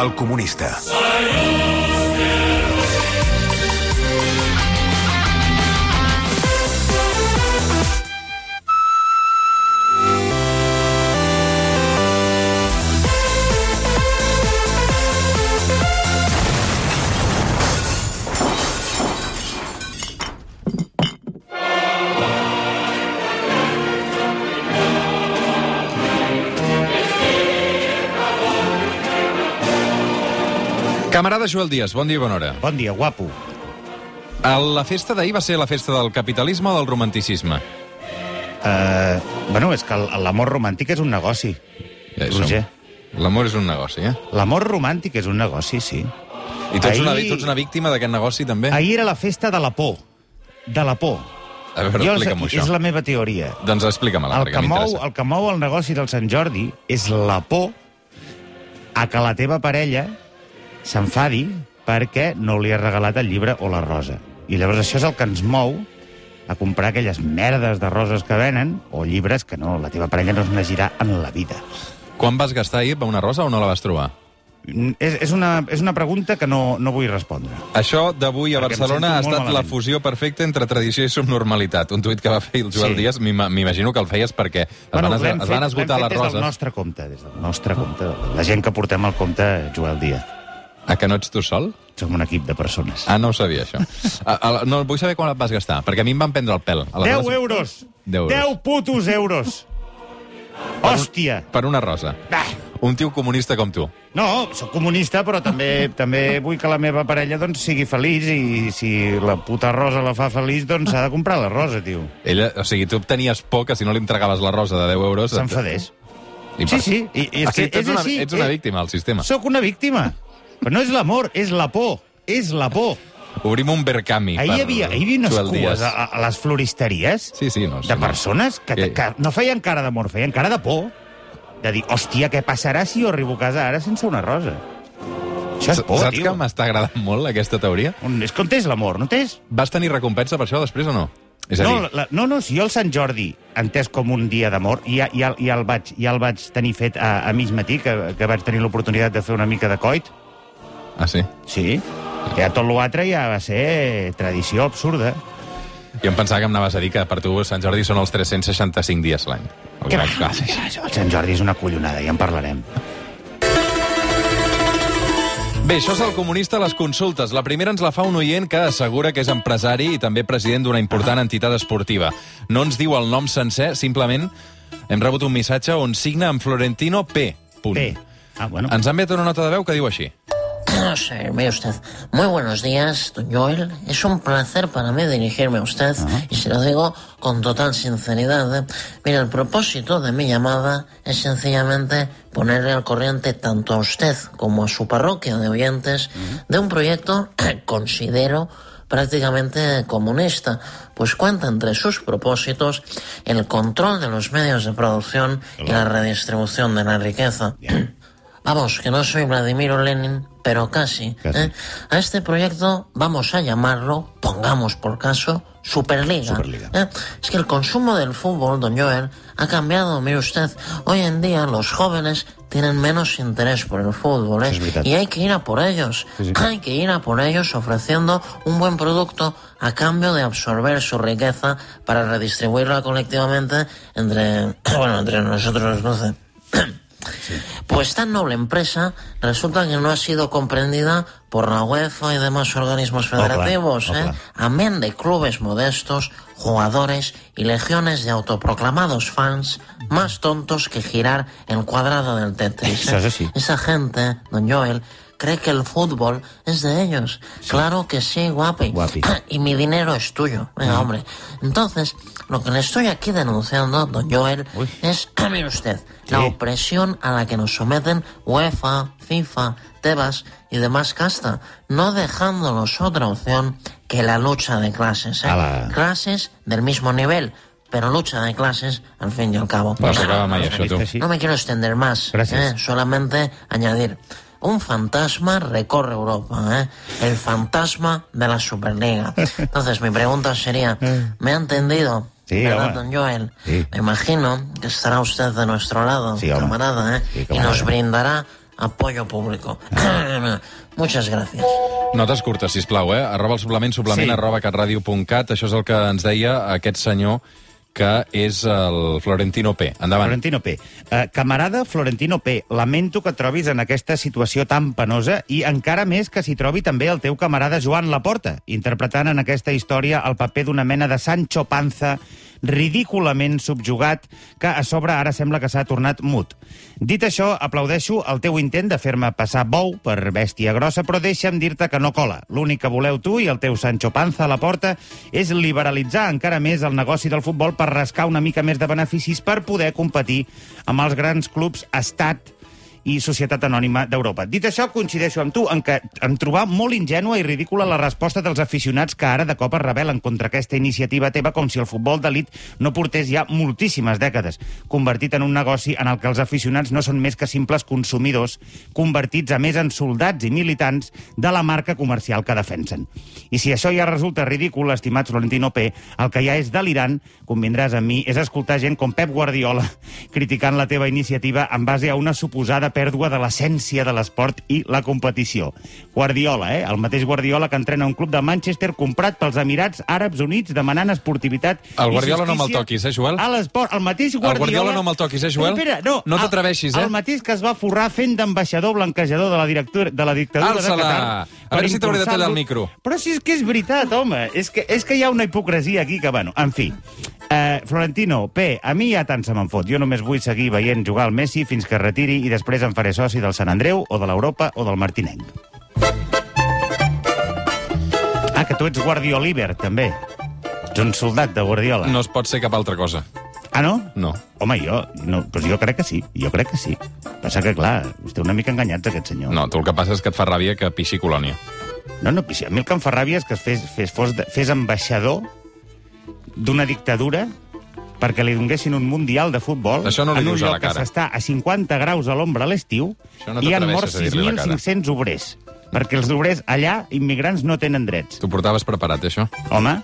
El comunista. Camarada Joel Díaz, bon dia i bona hora. Bon dia, guapo. La festa d'ahir va ser la festa del capitalisme o del romanticisme? Uh, bueno, és que l'amor romàntic és un negoci. Ja som. Roger. L'amor és un negoci, eh? L'amor romàntic és un negoci, sí. I tu ets, Ahir- una, tu ets una víctima d'aquest negoci, també? Ahir era la festa de la por. De la por. A veure, Jo- explica'm això. és la meva teoria. Doncs explica-me-la, El perquè m'interessa. el que mou el negoci del Sant Jordi és la por a que la teva parella s'enfadi perquè no li has regalat el llibre o la rosa. I llavors això és el que ens mou a comprar aquelles merdes de roses que venen o llibres que no, la teva parella no es llegirà en la vida. Quan vas gastar ahir una rosa o no la vas trobar? Mm, És, és, una, és una pregunta que no, no vull respondre. Això d'avui a Perquè Barcelona ha estat la malament. fusió perfecta entre tradició i subnormalitat. Un tuit que va fer el Joel Sí. Díaz, m'ima- m'imagino que el feies perquè es, van, es, l'hem es van esgotar l'hem les fet des roses. del nostre compte, des del nostre compte. La gent que portem al compte, Joel Díaz. A que no ets tu sol? Som un equip de persones. Ah, no ho sabia, això. A, a, no, vull saber quan et vas gastar, perquè a mi em van prendre el pèl. 10 euros! 10 euros. 10 putos euros! Hòstia! Per una rosa. Ah. Un tio comunista com tu. No, sóc comunista, però també també vull que la meva parella doncs, sigui feliç i si la puta rosa la fa feliç, doncs s'ha de comprar la rosa, tio. Ella, o sigui, tu tenies por que si no li entregaves la rosa de 10 euros... S'enfadés. I Sí, per- sí. I, i és Ah, sí, que ets és una, així. ets una eh, víctima del sistema. Sóc una víctima. Però no és l'amor, és la por. És la por. Obrim un Berkami. Ahir hi havia, hi havia unes cues a, a les floristeries Sí, sí, no. sí, de no. persones que, Que- que no feien cara d'amor, feien cara de por. De dir, hòstia, què passarà si jo arribo a casa ara sense una rosa? Això és por, Saps tio. que m'està agradant molt, aquesta teoria? On, és on és l'amor, no tens? Vas tenir recompensa per això després o no? És a No, dir, la, no, no, si jo el Sant Jordi, entès com un dia d'amor, ja, ja, ja, el vaig, ja el vaig tenir fet a, a mig matí, que, que vaig tenir l'oportunitat de fer una mica de coit. Ah, sí? Sí. Ja tot l'altre ja va ser tradició absurda. Jo em pensava que em anaves a dir que per tu Sant Jordi són els 365 dies l'any. Que va, el Sant Jordi és una collonada, ja en parlarem. Bé, això és el comunista a les consultes. La primera ens la fa un oient que assegura que és empresari i també president d'una important entitat esportiva. No ens diu el nom sencer, simplement hem rebut un missatge on signa amb Florentino P. Punt. Bé. Ah, bueno. Ens ha enviat una nota de veu que diu així. Ver, mire usted. Muy buenos días, don Joel. Es un placer para mí dirigirme a usted y se lo digo con total sinceridad. ¿eh? Mire, el propósito de mi llamada es sencillamente ponerle al corriente tanto a usted como a su parroquia de oyentes de un proyecto que considero prácticamente comunista, pues cuenta entre sus propósitos el control de los medios de producción y la redistribución de la riqueza. Vamos, que no soy Vladimir Lenin, pero casi. Casi. ¿eh? A este proyecto vamos a llamarlo, pongamos por caso, Superliga. Superliga. ¿eh? Es que el consumo del fútbol, don Joel, ha cambiado, mire usted. Hoy en día los jóvenes tienen menos interés por el fútbol, ¿eh? Verdad. Y hay que ir a por ellos. Sí, sí. Hay que ir a por ellos ofreciendo un buen producto a cambio de absorber su riqueza para redistribuirla colectivamente entre, bueno, entre nosotros los Pues tan noble empresa resulta que no ha sido comprendida por la UEFA y demás organismos Opa, federativos, ¿eh? opa. amén de clubes modestos, jugadores y legiones de autoproclamados fans más tontos que girar el cuadrado del Tetris. ¿eh? Esa gente, don Joel, cree que el fútbol es de ellos. Claro que sí, guapi. Guapi. Y mi dinero es tuyo. Venga, hombre. Entonces, lo que le estoy aquí denunciando, don Joel, Uy. es, mire usted, la Sí. opresión a la que nos someten UEFA, FIFA, Tebas y demás casta, no dejándonos otra opción que la lucha de clases. ¿eh? Clases del mismo nivel, pero lucha de clases al fin y al cabo. No mai, això, tu. Sí. No me quiero extender más, Gracias. ¿eh? solamente añadir. Un fantasma recorre Europa, ¿eh? el fantasma de la Superliga. Entonces, mi pregunta sería, ¿me ha entendido? Sí, ¿Verdad, don Joel? Sí. Me imagino que estará usted de nuestro lado, Sí, camarada, ¿eh? Sí, y nos brindará apoyo público. Muchas gracias. Notes curtes, sisplau, eh? Arroba el suplement, suplement, sí. arroba catradio.cat. Això és el que ens deia aquest senyor que és el Florentino P. Endavant. Florentino P. Uh, camarada Florentino P, lamento que et trobis en aquesta situació tan penosa i encara més que s'hi trobi també el teu camarada Joan Laporta, interpretant en aquesta història el paper d'una mena de Sancho Panza ridículament subjugat que a sobre ara sembla que s'ha tornat mut. Dit això, aplaudeixo el teu intent de fer-me passar bou per bèstia grossa, però deixa'm dir-te que no cola. L'únic que voleu tu i el teu Sancho Panza a la porta és liberalitzar encara més el negoci del futbol per rascar una mica més de beneficis per poder competir amb els grans clubs estat i Societat Anònima d'Europa. Dit això, coincideixo amb tu en que em trobar molt ingènua i ridícula la resposta dels aficionats que ara de cop es rebel·len contra aquesta iniciativa teva com si el futbol d'elit no portés ja moltíssimes dècades, convertit en un negoci en el que els aficionats no són més que simples consumidors, convertits a més en soldats i militants de la marca comercial que defensen. I si això ja resulta ridícul, estimat Florentino P, el que ja és delirant, convindràs amb mi, és escoltar gent com Pep Guardiola criticant la teva iniciativa en base a una suposada pèrdua de l'essència de l'esport i la competició. Guardiola, eh? El mateix Guardiola que entrena un club de Manchester comprat pels Emirats Àrabs Units demanant esportivitat El Guardiola no me'l toquis, eh, Joel? A l'esport. El mateix Guardiola... Guardiola no me'l toquis, eh, Joel? Espera, no. No el- t'atreveixis, eh? El mateix que es va forrar fent d'ambaixador blanquejador de la, directura, de la dictadura Alça-la. de Qatar. A veure si t'hauré de tallar el micro. Però si és que és veritat, home. És que, és que hi ha una hipocresia aquí que, bueno, en fi. Uh, Florentino, P, a mi ja tant se me'n fot. Jo només vull seguir veient jugar al Messi fins que es retiri i després em faré soci del Sant Andreu o de l'Europa o del Martinenc. Ah, que tu ets Guardioliver, també. Ets un soldat de Guardiola. No es pot ser cap altra cosa. Ah, no? No. Home, jo, no, doncs jo crec que sí, jo crec que sí. Passa que, clar, està una mica enganyats, aquest senyor. No, tu el que passa és que et fa ràbia que pixi colònia. no, no a mi el que em fa ràbia és que es fes, fes, fos, de- fes ambaixador d'una dictadura perquè li donguessin un mundial de futbol Això no li en un dius a la lloc que cara. s'està a 50 graus a l'ombra a l'estiu Això no i han t'atreveixes mort a dir-li a la cara. 6.500 obrers. Perquè els obrers allà, immigrants, no tenen drets. Tu portaves preparat, això? Home,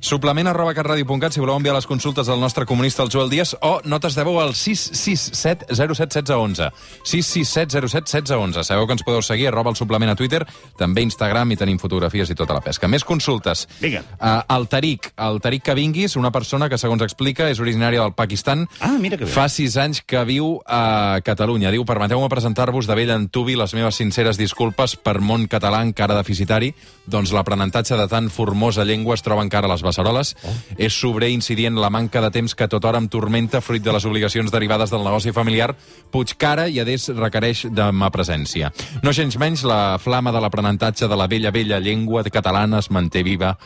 Suplement arroba catradio.cat si voleu enviar les consultes del nostre comunista, el Joel Díaz, o notes de veu al 667 07 16 11. 667 07 16 11. Sabeu que ens podeu seguir, arroba el suplement a Twitter, també Instagram i tenim fotografies i tota la pesca. Més consultes. Vinga. Uh, el Tariq, el Tariq Kavinguis, una persona que, segons explica, és originària del Pakistan. Ah, mira que bé. Fa sis anys que viu a Catalunya. Diu, permeteu-me presentar-vos de vell antubi les meves sinceres disculpes per món català encara deficitari, doncs l'aprenentatge de tan formosa llengua es troba encara a les beceroles. Oh. És sobrer incident la manca de temps que tot hora em tormenta fruit de les obligacions derivades del negoci familiar. Puigcara i Adés requereix de ma presència. No gens menys, la flama de l'aprenentatge de la vella, vella llengua catalana es manté viva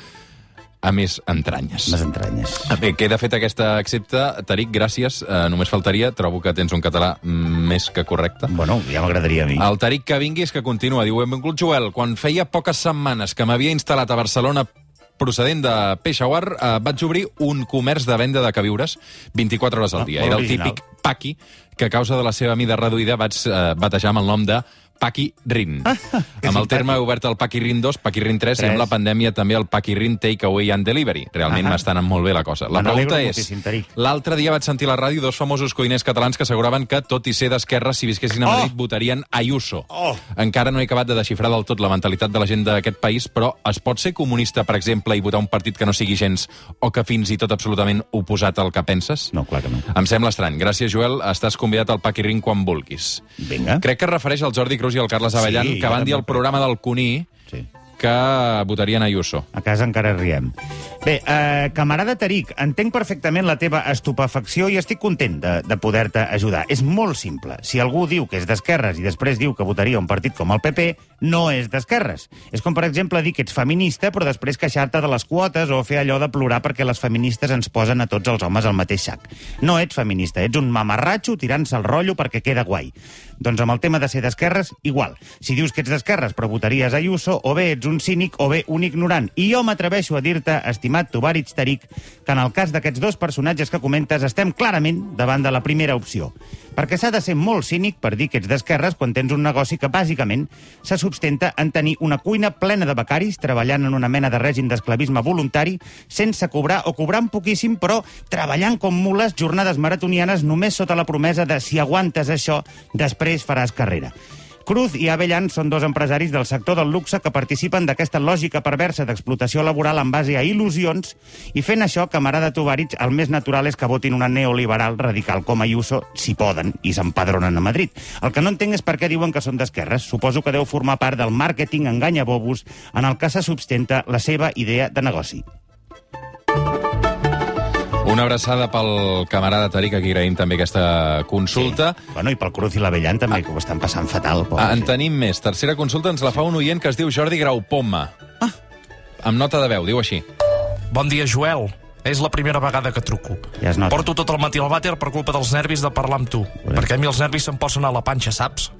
a més entranyes. les entranyes. Bé, queda fet aquesta accepta. Tariq, gràcies. Uh, només faltaria. Trobo que tens un català més que correcte. Bueno, ja m'agradaria a mi. El Tariq que vinguis, que continua. Diu, benvingut, Joel. Quan feia poques setmanes que m'havia instal·lat a Barcelona procedent de Peshawar, eh, vaig obrir un comerç de venda de queviures 24 hores al Ah, dia. molt Era el típic paqui que a causa de la seva mida reduïda vaig eh, batejar amb el nom de Paqui Rin. Ah, que amb el terme obert el Paqui Rin 2, Paqui Rin 3, i amb la pandèmia també el Paqui Rin Takeaway and Delivery. Realment Ah. m'està anant molt bé la cosa. La pregunta és, l'altre dia vaig sentir a la ràdio dos famosos cuiners catalans que asseguraven que, tot i ser d'esquerra, si visquessin a Oh! Madrid, votarien Ayuso. Oh! Encara no he acabat de desxifrar del tot la mentalitat de la gent d'aquest país, però es pot ser comunista, per exemple, i votar un partit que no sigui gens o que fins i tot absolutament oposat al que penses? No, clar que no. Em sembla estrany. Gràcies, Joel. Estàs convidat al Paqui Ring quan vulguis. Vinga. Crec que es refereix al Jordi Cruz i al Carles Avellan, Sí, que van dir al programa del Cuní Sí. Que votarien Ayuso. A casa encara riem. Bé, eh, camarada Tariq, entenc perfectament la teva estupefacció i estic content de, de poder-te ajudar. És molt simple. Si algú diu que és d'esquerres i després diu que votaria un partit com el PP, no és d'esquerres. És com, per exemple, dir que ets feminista però després queixar-te de les quotes o fer allò de plorar perquè les feministes ens posen a tots els homes al mateix sac. No ets feminista, ets un mamarratxo tirant-se el rotllo perquè queda guai. Doncs amb el tema de ser d'esquerres, igual. Si dius que ets d'esquerres però votaries Ayuso, o bé ets un cínic o bé un ignorant. I jo m'atreveixo a dir-te, estimat Tovarich Tariq, que en el cas d'aquests dos personatges que comentes estem clarament davant de la primera opció. Perquè s'ha de ser molt cínic per dir que ets d'esquerres quan tens un negoci que, bàsicament, se sustenta en tenir una cuina plena de becaris treballant en una mena de règim d'esclavisme voluntari sense cobrar o cobrant poquíssim, però treballant com mules jornades maratonianes només sota la promesa de si aguantes això, després faràs carrera. Cruz i Avellan són dos empresaris del sector del luxe que participen d'aquesta lògica perversa d'explotació laboral en base a il·lusions i fent això, camarada Tovarich, el més natural és que votin una neoliberal radical com Ayuso, si poden, i s'empadronen a Madrid. El que no entenc és per què diuen que són d'esquerres. Suposo que deu formar part del màrqueting enganya-bobos en el que se substenta la seva idea de negoci. Una abraçada pel camarada Taric, aquí agraïm també aquesta consulta. Sí. Bueno, i pel Cruz i l'Avellan també, que ho estan passant fatal. Ah, en tenim més. Tercera consulta ens la fa un oient que es diu Jordi Graupoma. Ah. Amb nota de veu, diu així. Bon dia, Joel. És la primera vegada que truco. Ja es nota. Porto tot el matí al vàter per culpa dels nervis de parlar amb tu. Bé. Perquè a mi els nervis se'm posen a la panxa, saps?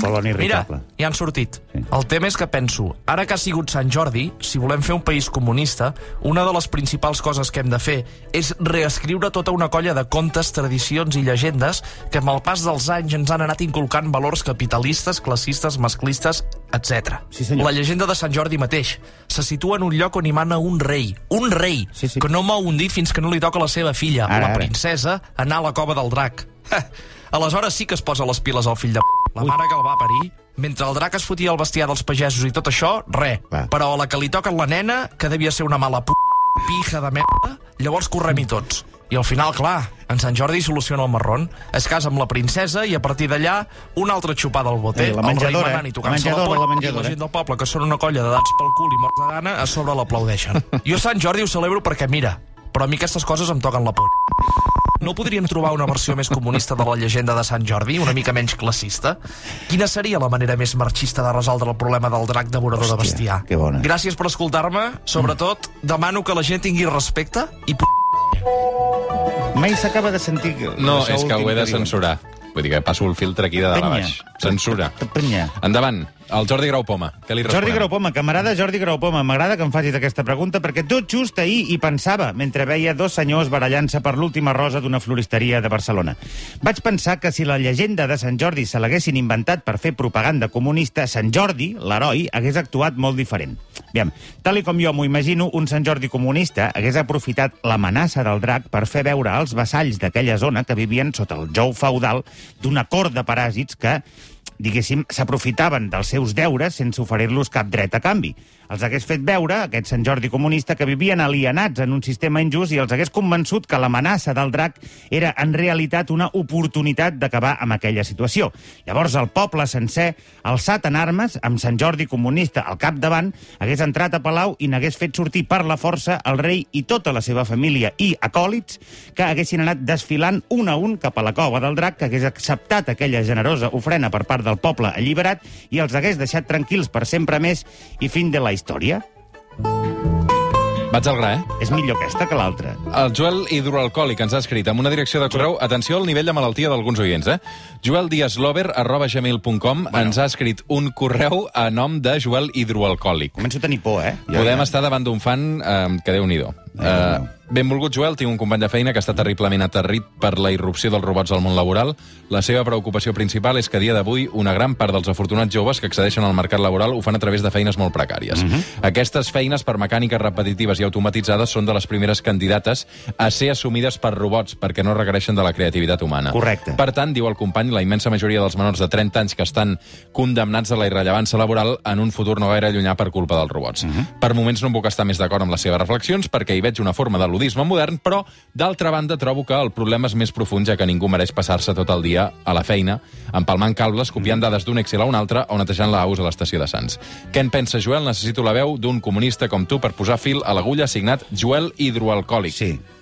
Colon Mira, irritable. ja han sortit. Sí. El tema és que penso, ara que ha sigut Sant Jordi, si volem fer un país comunista, una de les principals coses que hem de fer és reescriure tota una colla de contes, tradicions i llegendes que amb el pas dels anys ens han anat inculcant valors capitalistes, classistes, masclistes, etc. Sí, senyor. La llegenda de Sant Jordi mateix se situa en un lloc on hi mana un rei, un rei, Sí, sí. que no mou un dit fins que no li toca la seva filla, Ara, la ara. princesa, anar a la cova del drac. Aleshores sí que es posa les piles al fill de. La mare que el va parir, mentre el drac es fotia el bestiar dels pagesos i tot això, res. Clar. Però a la que li toca la nena, que devia ser una mala p... pija de merda, llavors correm-hi tots. I al final, clar, en Sant Jordi soluciona el marrón, es casa amb la princesa i a partir d'allà una altra xupada al boter, Eh, la el rei menjadora, manant i la tocant-se la, la i la gent del poble, que són una colla de dats pel cul i morts de gana, a sobre l'aplaudeixen. jo Sant Jordi ho celebro perquè, mira, però a mi aquestes coses em toquen la polla. No podríem trobar una versió més comunista de la llegenda de Sant Jordi, una mica menys classista? Quina seria la manera més marxista de resoldre el problema del drac devorador de Hòstia, bestiar? que bona. Gràcies per escoltar-me. Sobretot, demano que la gent tingui respecte i. Mai s'acaba de sentir... No, és que ho he de censurar. Vull dir que passo el filtre aquí de dalt a baix. Censura. Penya. Endavant, el Jordi Graupoma. Què li responem? Jordi Graupoma, camarada Jordi Graupoma, m'agrada que em facis aquesta pregunta perquè tot just ahir hi pensava mentre veia dos senyors barallant-se per l'última rosa d'una floristeria de Barcelona. Vaig pensar que si la llegenda de Sant Jordi se l'haguessin inventat per fer propaganda comunista, Sant Jordi, l'heroi, hagués actuat molt diferent. Aviam, tal com jo m'ho imagino, un Sant Jordi comunista hagués aprofitat l'amenaça del drac per fer veure als vassalls d'aquella zona que vivien sota el jou feudal d'una cort de paràsits que diguéssim, s'aprofitaven dels seus deures sense oferir-los cap dret a canvi. Els hagués fet veure, aquest Sant Jordi comunista, que vivien alienats en un sistema injust i els hagués convençut que l'amenaça del drac era en realitat una oportunitat d'acabar amb aquella situació. Llavors el poble sencer, alçat en armes, amb Sant Jordi comunista al capdavant, hagués entrat a Palau i n'hagués fet sortir per la força el rei i tota la seva família i acòlits que haguessin anat desfilant un a un cap a la cova del drac, que hagués acceptat aquella generosa ofrena per part del poble alliberat i els hagués deixat tranquils per sempre més i fin de la història. Vaig al gra, eh? És millor aquesta que l'altra. El Joel Hidroalcohòlic ens ha escrit amb una direcció de correu. Atenció al nivell de malaltia d'alguns oients, eh? joeldiaslover arroba gmail.com bueno. ens ha escrit un correu a nom de Joel Hidroalcohòlic. Començo a tenir por, eh? Podem ja- estar davant d'un fan eh, que. Déu meu. Uh, benvolgut, Joel. Tinc un company de feina que està terriblement aterrit per la irrupció dels robots al món laboral. La seva preocupació principal és que a dia d'avui una gran part dels afortunats joves que accedeixen al mercat laboral ho fan a través de feines molt precàries. Mhm. Aquestes feines per mecàniques repetitives i automatitzades són de les primeres candidates a ser assumides per robots perquè no requereixen de la creativitat humana. Correcte. Per tant, diu el company, la immensa majoria dels menors de 30 anys que estan condemnats a la irrellevància laboral en un futur no gaire llunyà per culpa dels robots. Per moments no em puc estar més d'acord amb les seves reflexions perquè hi veig una forma de ludisme modern, però, d'altra banda, trobo que el problema és més profund, ja que ningú mereix passar-se tot el dia a la feina, empalmant cables, copiant dades d'un Excel a un altre o netejant la aus a l'estació de Sants. Què en pensa, Joel? Necessito la veu d'un comunista com tu per posar fil a l'agulla signat Joel Hidroalcohòlic. Sí.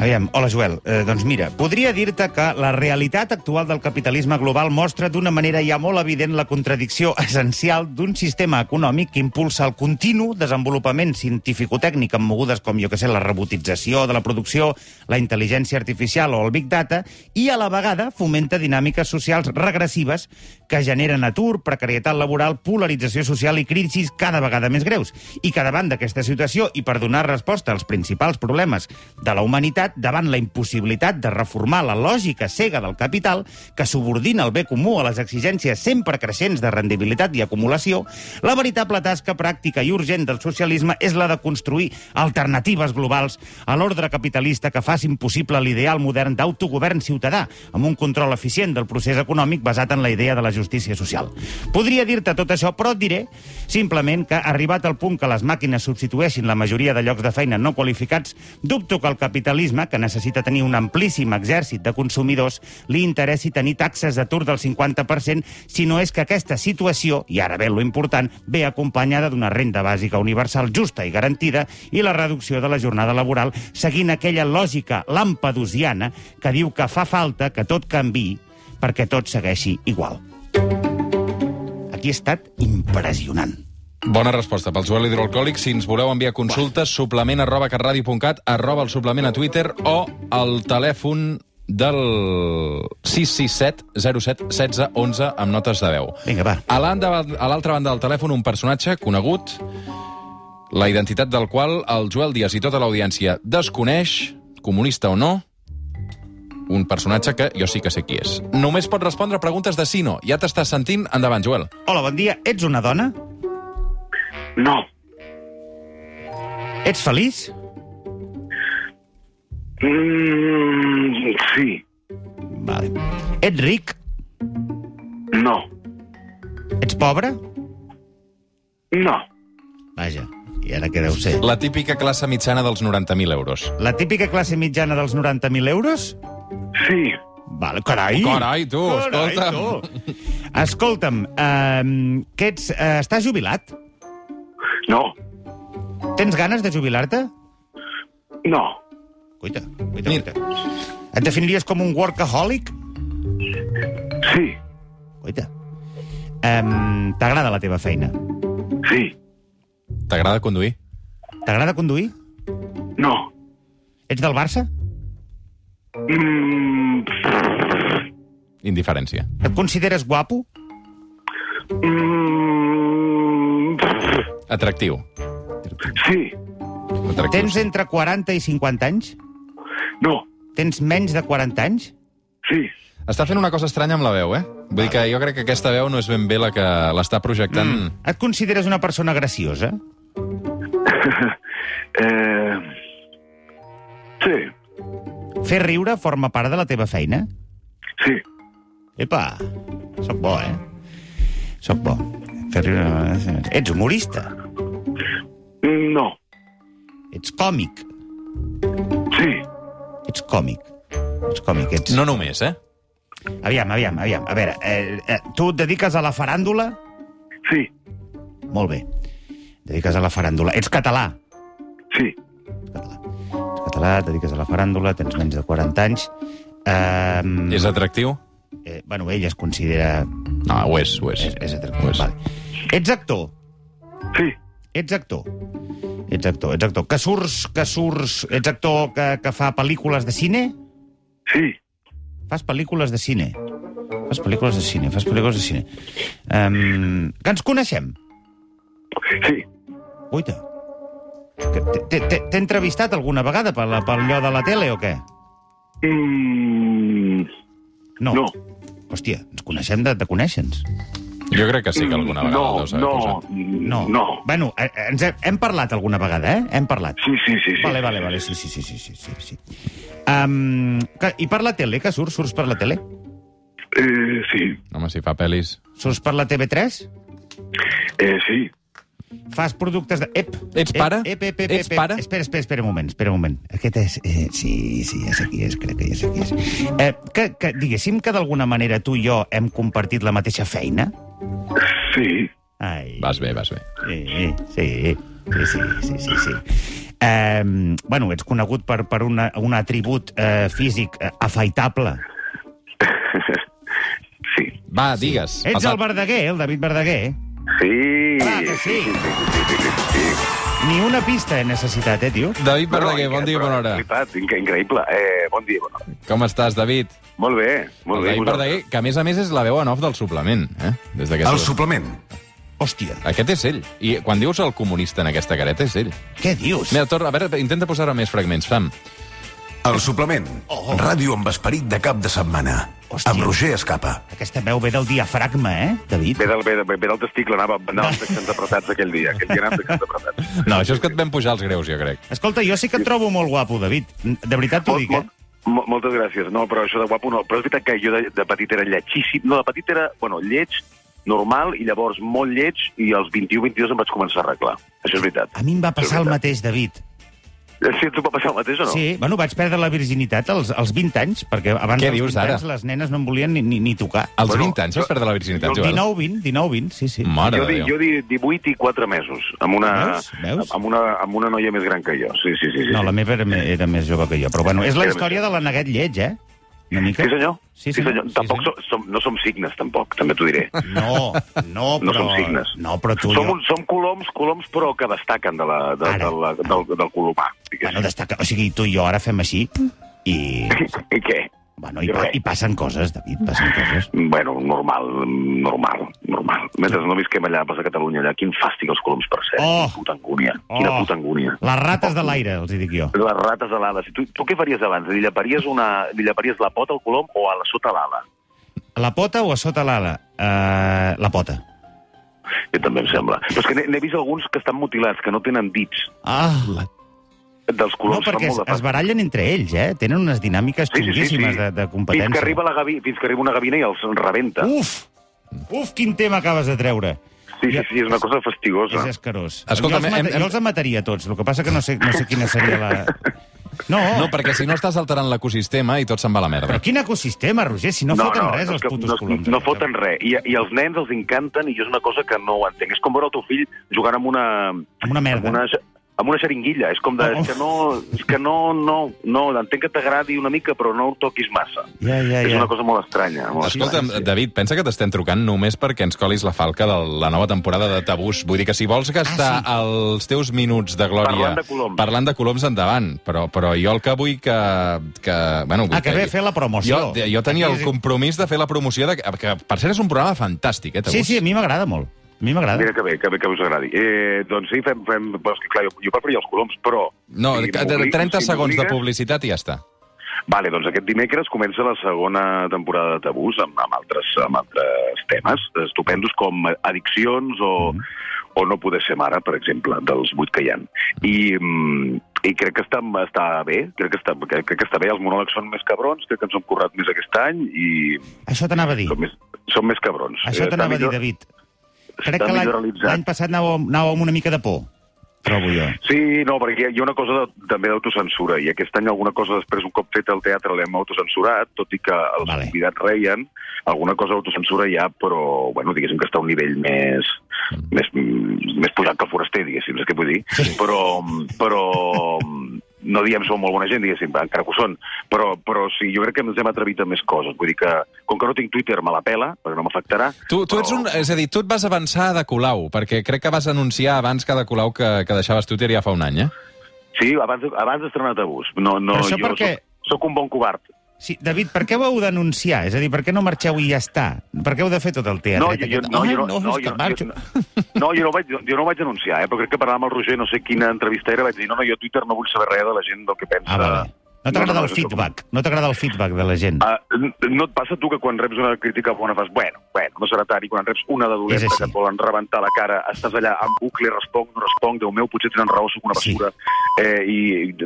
Aviam, hola Joel. Eh, doncs mira, podria dir-te que la realitat actual del capitalisme global mostra d'una manera ja molt evident la contradicció essencial d'un sistema econòmic que impulsa el continu desenvolupament científico-tècnic amb mogudes com, jo que sé, la robotització de la producció, la intel·ligència artificial o el big data, i a la vegada fomenta dinàmiques socials regressives que generen atur, precarietat laboral, polarització social i crisis cada vegada més greus. I que davant d'aquesta situació i per donar resposta als principals problemes de la humanitat, societat davant la impossibilitat de reformar la lògica cega del capital que subordina el bé comú a les exigències sempre creixents de rendibilitat i acumulació, la veritable tasca pràctica i urgent del socialisme és la de construir alternatives globals a l'ordre capitalista que facin possible l'ideal modern d'autogovern ciutadà, amb un control eficient del procés econòmic basat en la idea de la justícia social. Podria dir-te tot això, però et diré simplement que, arribat al punt que les màquines substitueixin la majoria de llocs de feina no qualificats, dubto que el capitalisme, que necessita tenir un amplíssim exèrcit de consumidors, li interessi tenir taxes d'atur del 50% si no és que aquesta situació, i ara ve lo important, ve acompanyada d'una renda bàsica universal justa i garantida i la reducció de la jornada laboral seguint aquella lògica lampedusiana que diu que fa falta que tot canvi perquè tot segueixi igual. Aquí ha estat impressionant. Bona resposta pel Joel Hidroalcohòlic. Si ens voleu enviar consultes, suplement arroba carradio.cat, arroba el suplement a Twitter o al telèfon del 667 07 16 11 amb notes de veu. Vinga, va. A l'altra banda del telèfon, un personatge conegut, la identitat del qual el Joel Díaz i tota l'audiència desconeix, comunista o no, un personatge que jo sí que sé qui és. Només pot respondre a preguntes de sí no. Ja t'estàs sentint? Endavant, Joel. Hola, bon dia. Ets una dona? No. Ets feliç? Mm, sí. Vale. Ets ric? No. Ets pobre? No. Vaja, i ara què deu ser? La típica classe mitjana dels 90.000 euros. La típica classe mitjana dels 90.000 euros? Sí. Vale, carai! Carai, tu, Carai, escolta'm. tu. Escolta'm, um, que ets... Uh, estàs jubilat? No. Tens ganes de jubilar-te? No. Cuita, cuita, cuita. Et definiries com un workaholic? Sí. Cuita. Um, T'agrada la teva feina? Sí. T'agrada conduir? T'agrada conduir? No. Ets del Barça? Mm, Indiferència. Et consideres guapo? mm, Atractiu. sí. Atractiu. Tens entre 40 i 50 anys? No. Tens menys de 40 anys? Sí. Està fent una cosa estranya amb la veu, eh? Vull dir que jo crec que aquesta veu no és ben bé la que l'està projectant... Mm. Et consideres una persona graciosa? Eh, sí. Fer riure forma part de la teva feina? Sí. Epa, sóc bo, eh? Sóc bo. Fer riure... Ets humorista? Ets còmic? Sí. Ets còmic. Ets còmic, ets... No només, eh? Aviam, aviam, aviam. A veure, eh, eh, tu et dediques a la faràndula? Sí. Molt bé. Et dediques a la faràndula. Ets català? Sí. Català. Ets català, et dediques a la faràndula, tens menys de 40 anys. Um, És atractiu? eh, bueno, ell es considera... No, ho és, ho és. És, és atractiu. Ho és. Vale. Ets actor? Sí. Ets actor? Ets actor, ets actor. Que surts, que surts... Ets actor que, que fa pel·lícules de cine? Sí. Fas pel·lícules de cine. Fas pel·lícules de cine, fas pel·lícules de cine. Um, que ens coneixem? Sí. T'he t'he entrevistat alguna vegada per, la, per allò de la tele o què? Mm, No. no. Hòstia, ens coneixem de, de conèixer-nos. Jo crec que sí que alguna vegada no, deus haver no, posat. No. no. Bueno, eh, ens hem, hem parlat alguna vegada, eh? Hem parlat. Sí, sí, sí. sí. Vale, vale, vale, sí, sí, sí, sí, sí, sí. sí. Um, que, I per la tele, que surts? Surts per la tele? Eh, sí. Home, si fa pel·lis... Surts per la TV3? Eh, sí. Fas productes de... Ep! Ets pare? Ep, ep, ep, ep, Ets pare? Espera, espera, espera un moment, espera un moment. Aquest és... Eh, sí, sí, ja sé qui és, crec que ja sé qui és. Eh, que, que, diguéssim que d'alguna manera tu i jo hem compartit la mateixa feina? Sí. Ai, Vas bé, vas bé. Sí, sí, sí, sí, sí, sí, sí. Eh, bueno, ets conegut per, per una, un atribut eh, físic eh, afaitable. Sí. Va, digues. Ets Passa- el Verdaguer, el David Verdaguer. Sí. Clar que sí. sí, sí, sí, sí, sí. Ni una pista he necessitat, eh, tio? David Verdaguer, No, bon dia bona hora. Inc- increïble. Eh, bon dia, bona hora. Com estàs, David? Molt bé, molt el bé. David? Verdaguer, que a més a més és la veu en off del suplement. Eh? Des. El suplement. Hòstia, Aquest és ell. I quan dius el comunista en aquesta careta, és ell. què dius? Mira, torna, a veure, intenta posar més fragments, Fam. El suplement. Oh. Ràdio amb esperit de cap de setmana. Hòstia. Amb Roger Escapa. Aquesta veu ve del diafragma, eh, David? Ve del, ve, ve, ve del testicle, anava, anava amb texans apretats aquell dia. Aquell dia anava amb texans apretats. No, això és que et vam pujar els greus, jo crec. Escolta, jo sí que et trobo molt guapo, David. De veritat t'ho dic, eh? Molt, mo- moltes gràcies. No, però això de guapo no. Però és veritat que jo de, de petit era lletxíssim. No, de petit era, bueno, lleig, normal, i llavors molt lleig, i als 21-22 em vaig començar a arreglar. Això és veritat. A mi em va passar el mateix, David. Veritat. Sí, tu va passar el mateix o no? Sí, bueno, vaig perdre la virginitat als, als 20 anys, perquè abans Què dels dius 20 ara? anys les nenes no em volien ni, ni, ni tocar. Als Bueno, 20 anys vas jo- perdre la virginitat, jo- Joel? 19, 20, 19, 20, sí, sí. Mare Jo, de di, Déu. jo di 18 i 4 mesos, amb una, Veus? Veus? amb una, amb una noia més gran que jo. Sí, sí, sí. sí. No, la meva era, me- era més jove que jo, però bueno, és la història de la neguet lleig, eh? Una mica. Sí, senyor. Sí, sí, senyor. Sí, Tampoc senyor. som, som, no som signes, tampoc, també t'ho diré. No, no, No però... som signes. No, però tu... som, jo... un, som coloms, coloms, però que destaquen de la, de, Ara. de la, del, del colomà. diguéssim. Bueno, destaca... O sigui, tu i jo ara fem així i... I què? Bueno, i, pa i passen coses, David, passen coses. Bueno, normal, normal, normal. Mentre no visquem allà, pas a Catalunya, allà, quin fàstic els coloms, per cert. Oh! Quina puta angúnia. Quina Oh! puta angúnia. Les rates de l'aire, els hi dic jo. Les rates alades. I tu, tu què faries abans? Li llaparies, una, li llaparies la pota al colom o a la sota l'ala? La pota o a sota l'ala? Uh, la pota. Jo també em sembla. Però és que n'he vist alguns que estan mutilats, que no tenen dits. Ah, Dels no, coloms perquè es, es barallen entre ells, eh? Tenen unes dinàmiques xunguíssimes de, de competència. Fins que arriba la gavi, fins que arriba una gavina i els rebenta. Uf! Uf, quin tema acabes de treure. sí, sí, sí, és una cosa fastigosa. És escarós. Escolta'm, jo, els hem- hem- jo els mataria tots, el que passa que no sé, no sé quina seria la... No, No, perquè si no estàs alterant l'ecosistema i tot se'n va a la merda. però quin ecosistema, Roger, si no, foten res és els putos no, coloms. No foten res. I, I als nens els encanten i jo és una cosa que no ho entenc. És com veure el teu fill jugant amb una... Amb una merda. Amb una, amb una xeringuilla. És com de... Oh. És que no... És que no... No, no entenc que t'agradi una mica, però no ho toquis massa. Ja, ja, És ja. una cosa molt estranya. Molt Escolta'm, estranya. David, pensa que t'estem trucant només perquè ens colis la falca de la nova temporada de Tabús. Vull dir que si vols gastar Ah, els teus minuts de glòria Parlant de coloms. parlant de coloms endavant, però, però jo el que vull que... que bueno, vull Ah, que ve a fer la promoció. Jo, jo tenia Aquí el és- compromís de fer la promoció, de, que per cert és un programa fantàstic, eh, Tabús? Sí, sí, a mi m'agrada molt. A mi m'agrada. Mira que bé, que bé que us agradi. Eh, doncs sí, fem... fem però és que, clar, jo, jo preferia els coloms, però... No, si de- m'obli- 30 si segons de publicitat i ja està. Vale, doncs aquest dimecres comença la segona temporada de Tabús amb, amb, altres, amb altres temes estupendos com addiccions o, o no poder ser mare, per exemple, dels vuit que hi ha. I, mm, i crec que està, està bé, crec que està, crec, crec que està bé, els monòlegs són més cabrons, crec que ens hem currat més aquest any i Això t'anava a dir. són més, són més cabrons. Això Eh, t'anava a dir, David. Crec que l'any passat anàvem amb una mica de por, trobo jo. Sí, no, perquè hi ha- una cosa de, també d'autocensura, i aquest any alguna cosa després, un cop fet el teatre, l'hem autocensurat, tot i que els Vale. convidats reien, alguna cosa d'autocensura hi ha, però, bueno, diguéssim que està a un nivell més, més, mm, més pujat que el foraster, diguéssim, és que vull dir. Sí. Però, però no diem som molt bona gent, diguéssim, encara que ho són, però, però sí, jo crec que ens hem atrevit a més coses. Vull dir que, com que no tinc Twitter, me la pela, perquè no m'afectarà. Tu, tu ets però- un... És a dir, tu et vas avançar de Colau, perquè crec que vas anunciar abans que de Colau que, que deixaves Twitter ja fa un any, eh? Sí, abans, abans d'estrenar Tabús. No, no, Però això jo per què? soc, soc un bon covard. Sí, David, per què ho heu d'anunciar? És a dir, per què no marxeu i ja està? Per què heu de fer tot el teatre? No, jo, jo, no, jo, no, no, jo, jo, no, jo no, vaig, jo no vaig anunciar, eh, però crec que parlant amb el Roger, no sé quina entrevista era, vaig dir, no, no, jo a Twitter no vull saber res de la gent del que pensa. Ah, vale. No t'agrada no, no, el feedback? No t'agrada el feedback de la gent? Uh, no et passa tu que quan reps una crítica bona fas, bueno, bueno, no serà tard, i quan reps una de dolenta que et volen rebentar la cara, estàs allà en bucle, responc, no responc, Déu meu, potser tenen raó, sóc una Sí. basura, eh, i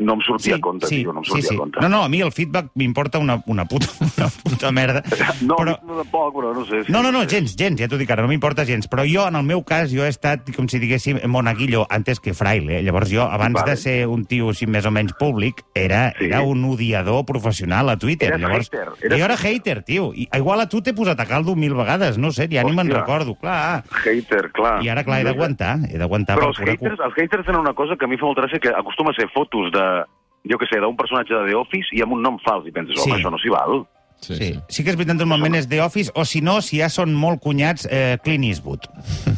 no em sortia a compte, tio, no em sí, sortia sí. a compte. No, no, a mi el feedback m'importa una, una, puta, una puta merda. no, però... no, tampoc, però no sé. sí, No, no, no, gens, gens, ja t'ho dic ara, no m'importa gens. Però jo, en el meu cas, jo he estat, com si diguéssim, monaguillo antes que fraile. Llavors jo, abans Vale. de ser un tio així més o menys públic, era, Sí. era un odiador professional a Twitter. Eres Llavors, hater, eres jo era hater. hater, tio. I, igual a tu t'he posat a caldo mil vegades, no sé, ja ni me'n recordo, clar. Hater, clar. I ara, clar, he d'aguantar, he d'aguantar Però per els haters, els haters tenen una cosa que a mi fa molta gràcia, que acostuma a ser fotos de, jo que sé, d'un personatge de The Office i amb un nom fals, i penses, home, Sí. això no s'hi val. Sí, Sí. sí que és veritat, normalment és The Office, o si no, si ja són molt cunyats, eh, Clint Eastwood.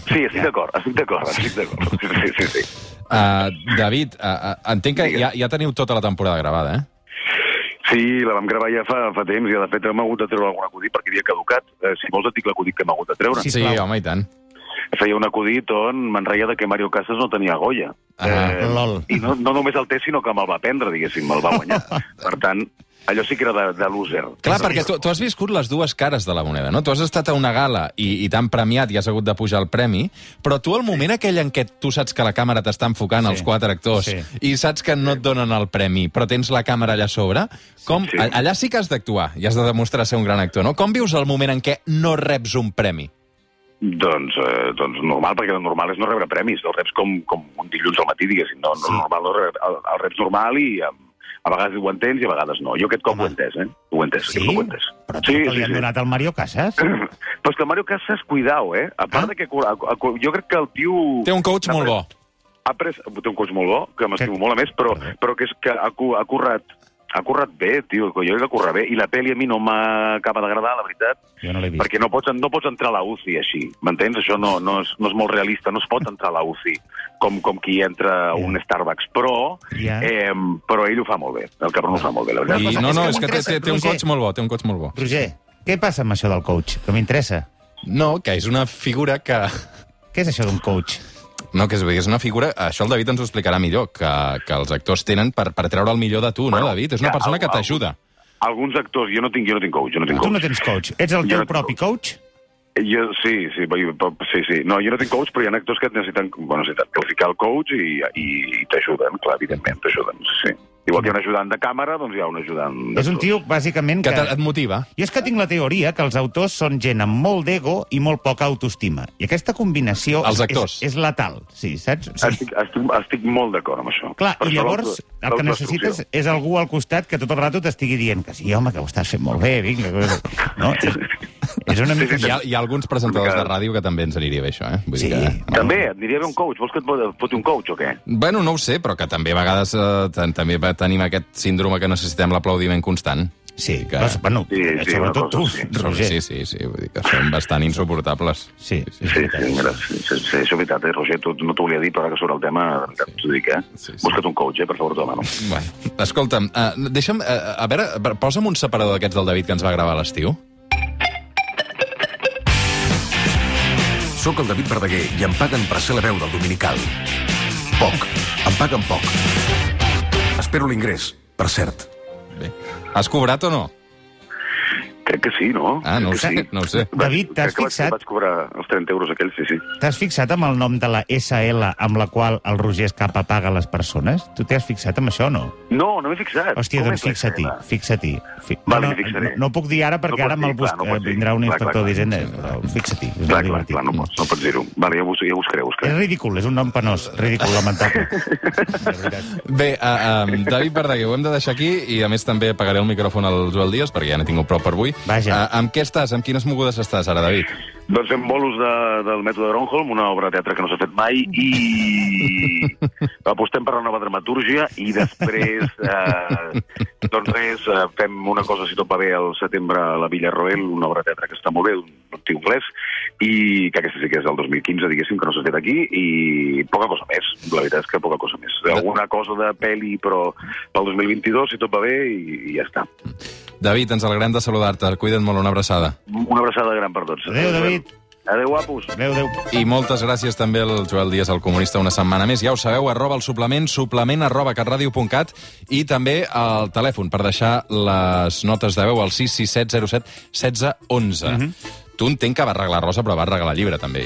Sí, estic d'acord, estic d'acord, estic d'acord. Sí, sí, sí. Uh, David, uh, uh, entenc que ja, ja teniu tota la temporada gravada, eh? Sí, la vam gravar ja fa, fa temps i, de fet, hem hagut de treure algun acudit perquè havia caducat. Eh, si vols et dic l'acudit que hem hagut de treure. Sí, Sí, home, i tant. feia un acudit on me'n reia de que Mario Casas no tenia Goya. Ah, lol. I no, no només el té, sinó que me'l va prendre, diguéssim, me'l va guanyar. per tant, allò sí que era de, de loser. Clar, perquè tu, tu has viscut les dues cares de la moneda, no? Tu has estat a una gala i, i t'han premiat i has hagut de pujar el premi, però tu al moment aquell en què tu saps que la càmera t'està enfocant Sí, els quatre actors sí. i saps que no et donen el premi, però tens la càmera allà a sobre, com, Sí. allà sí que has d'actuar i has de demostrar ser un gran actor, no? Com vius el moment en què no reps un premi? Doncs, eh, doncs normal, perquè el normal és no rebre premis. El reps com, com un dilluns al matí, diguéssim. No, no, normal, no rep, el, el reps normal i a, a vegades ho entens i a vegades no. Jo aquest cop Home. ho he entès, eh? Ho he entès, Sí? ho he entès. Però tu que li han donat al Mario Casas? Però és que el Mario Casas, cuidao, eh? A part Ah? de que... a- a- Jo crec que el tio... Té un coach molt pres- bo. Ha pres, té un coach molt bo, que m'estimo Que- molt a més, però, però que és que ha, ha currat ha currat bé, tio, jo crec que curra bé, i la pel·li a mi no m'acaba d'agradar, la veritat, Jo no l'he vist. perquè no pots, no pots entrar a la UCI així, m'entens? Això no, no, és, no és molt realista, no es pot entrar a la UCI com, com qui entra a un Starbucks, però, Ja. eh, però ell ho fa molt bé, el cabron ho fa molt bé, la veritat. I, no, és no, que és que té, té, té un coach molt bo, té un coach molt bo. Roger, què passa amb això del coach? Que m'interessa. No, que és una figura que... Què és això d'un coach? No, que és, és una figura... Això el David ens ho explicarà millor, que, que els actors tenen per, per treure el millor de tu, no, Bueno, David? És una persona que t'ajuda. Alguns actors, jo no tinc, jo no tinc coach, jo no tinc Tu coach. no tens coach. Ets el Jo teu no propi coach? Jo, sí, sí, sí, sí. No, jo no tinc coach, però hi ha actors que et necessiten, bueno, necessiten qualificar el coach i, i, i t'ajuden, clar, evidentment, t'ajuden, sí. Igual que hi ha un ajudant de càmera, doncs hi ha un ajudant... És un tio, bàsicament, Que que... te- et motiva. Jo és que tinc la teoria que els autors són gent amb molt d'ego i molt poca autoestima. I aquesta combinació Els és- actors. És, és letal, sí, saps? Sí. Estic, estic, estic molt d'acord amb això. Clar, Per i això llavors el que necessites és algú al costat que tot el rato t'estigui dient que sí, home, que ho estàs fent molt bé, vinga. No? És, una mica... Hi ha, hi ha alguns presentadors de ràdio que també ens aniria bé, això, eh? Vull Sí. dir que... També, et diria bé un coach. Vols que et fot- foti un coach o què? Bueno, no ho sé, però que també a vegades eh, també tenim aquest síndrome que necessitem l'aplaudiment constant. Sí, que... però, bueno, Sí, sí, sobretot tu, sí. Roger. Sí, sí, sí, vull dir que són bastant insuportables. Sí, Sí, sí, sí, sí, sí, és veritat, eh, Roger, tu, no t'ho volia dir, però ara que surt el tema, veritat, t'ho dic, eh? Sí, sí. Busca't un coach, eh, per favor, t'ho demano. Bueno, escolta'm, uh, deixa'm, uh, a veure, posa'm un separador d'aquests del David que ens va gravar a l'estiu. Sóc el David Verdaguer i em paguen per ser la veu del Dominical. Poc. Em paguen poc. Espero l'ingrés, per cert. Bé. Has cobrat o no? Crec que sí, no? Ah, no ho sé, que no ho sé. David, t'has fixat? Vaig cobrar els 30 euros aquells, sí, sí. T'has fixat amb el nom de la SL amb la qual el Roger Escapa paga les persones? Tu t'has fixat amb això o no? No, no m'he fixat. Hòstia, Com doncs fixa-t'hi, fixa-t'hi. Fi... Vale, no, fixaré. no, no puc dir ara perquè No ara me'l clar, no dir. vindrà un Clar, inspector d'Hisenda, però fixa-t'hi, és Clar, molt clar, divertit. clar, no pots, no pots dir-ho. Vale, ja ho, bus- ja ho buscaré, ho És buscaré. ridícul, és un nom penós, ridícul, lamentable. Bé, uh, um, David Verdaguer, ho hem de deixar aquí i a més també pagaré el micròfon al Joel Díaz perquè ja n'he tingut prou per avui. Vaja. Uh, amb què estàs? Amb quines mogudes estàs ara, David? Doncs fem bolos de, del mètode Gronholm, una obra de teatre que no s'ha fet mai, i apostem per la nova dramatúrgia, i després, eh, doncs res, eh, fem una cosa, si tot va bé, al setembre a la Villa Roel, una obra de teatre que està molt bé, un tio anglès, i que aquesta sí que és del 2015, diguéssim, que no s'ha fet aquí, i poca cosa més, la veritat és que poca cosa més. Alguna cosa de pel·li, però pel 2022, si tot va bé, i, i ja està. David, ens alegrem de saludar-te. Cuida't molt, una abraçada. Una abraçada gran per tots. Adéu, David. Adéu, guapos. Adéu, adéu. I moltes gràcies també al Joel Díaz, el comunista, una setmana més. Ja ho sabeu, arroba el suplement, suplement arroba catradio.cat i també el telèfon per deixar les notes de veu al 66707 1611. Mm -hmm. Tu entenc que va arreglar Rosa, però va arreglar llibre, també.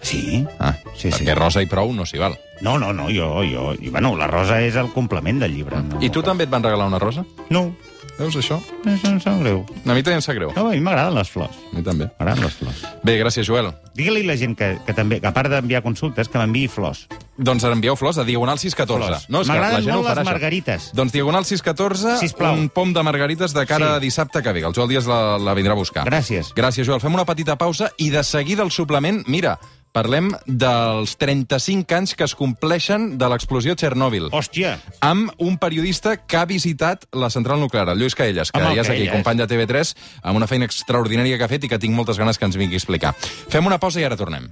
Sí, Ah, Sí, sí. perquè Rosa i prou no s'hi val. no, no, no, jo, jo... I, bueno, la rosa és el complement del llibre. No, I tu també et van regalar una rosa? No, Veus això? això em sap greu. A mi també em sap greu. No, a mi m'agraden les flors. A mi també. M'agraden les flors. Bé, gràcies, Joel. Digue-li a la gent que, que també, que a part d'enviar consultes, que m'enviï flors. Doncs envieu flors a Diagonal 614. Flors. No, M'agraden molt les farà, això. margarites. Doncs Diagonal 614, Sisplau. un pom de margarites de cara Sí. a dissabte que ve. El Joel Díaz la, la vindrà a buscar. Gràcies. Gràcies, Joel. Fem una petita pausa i de seguida el suplement... Mira, parlem dels 35 anys que es compleixen de l'explosió a Txernòbil. Hòstia, amb un periodista que ha visitat la central nuclear, el Lluís Caelles, que Home, ja és aquí, company de TV3, amb una feina extraordinària que ha fet i que tinc moltes ganes que ens vingui a explicar. Fem una pausa i ara tornem.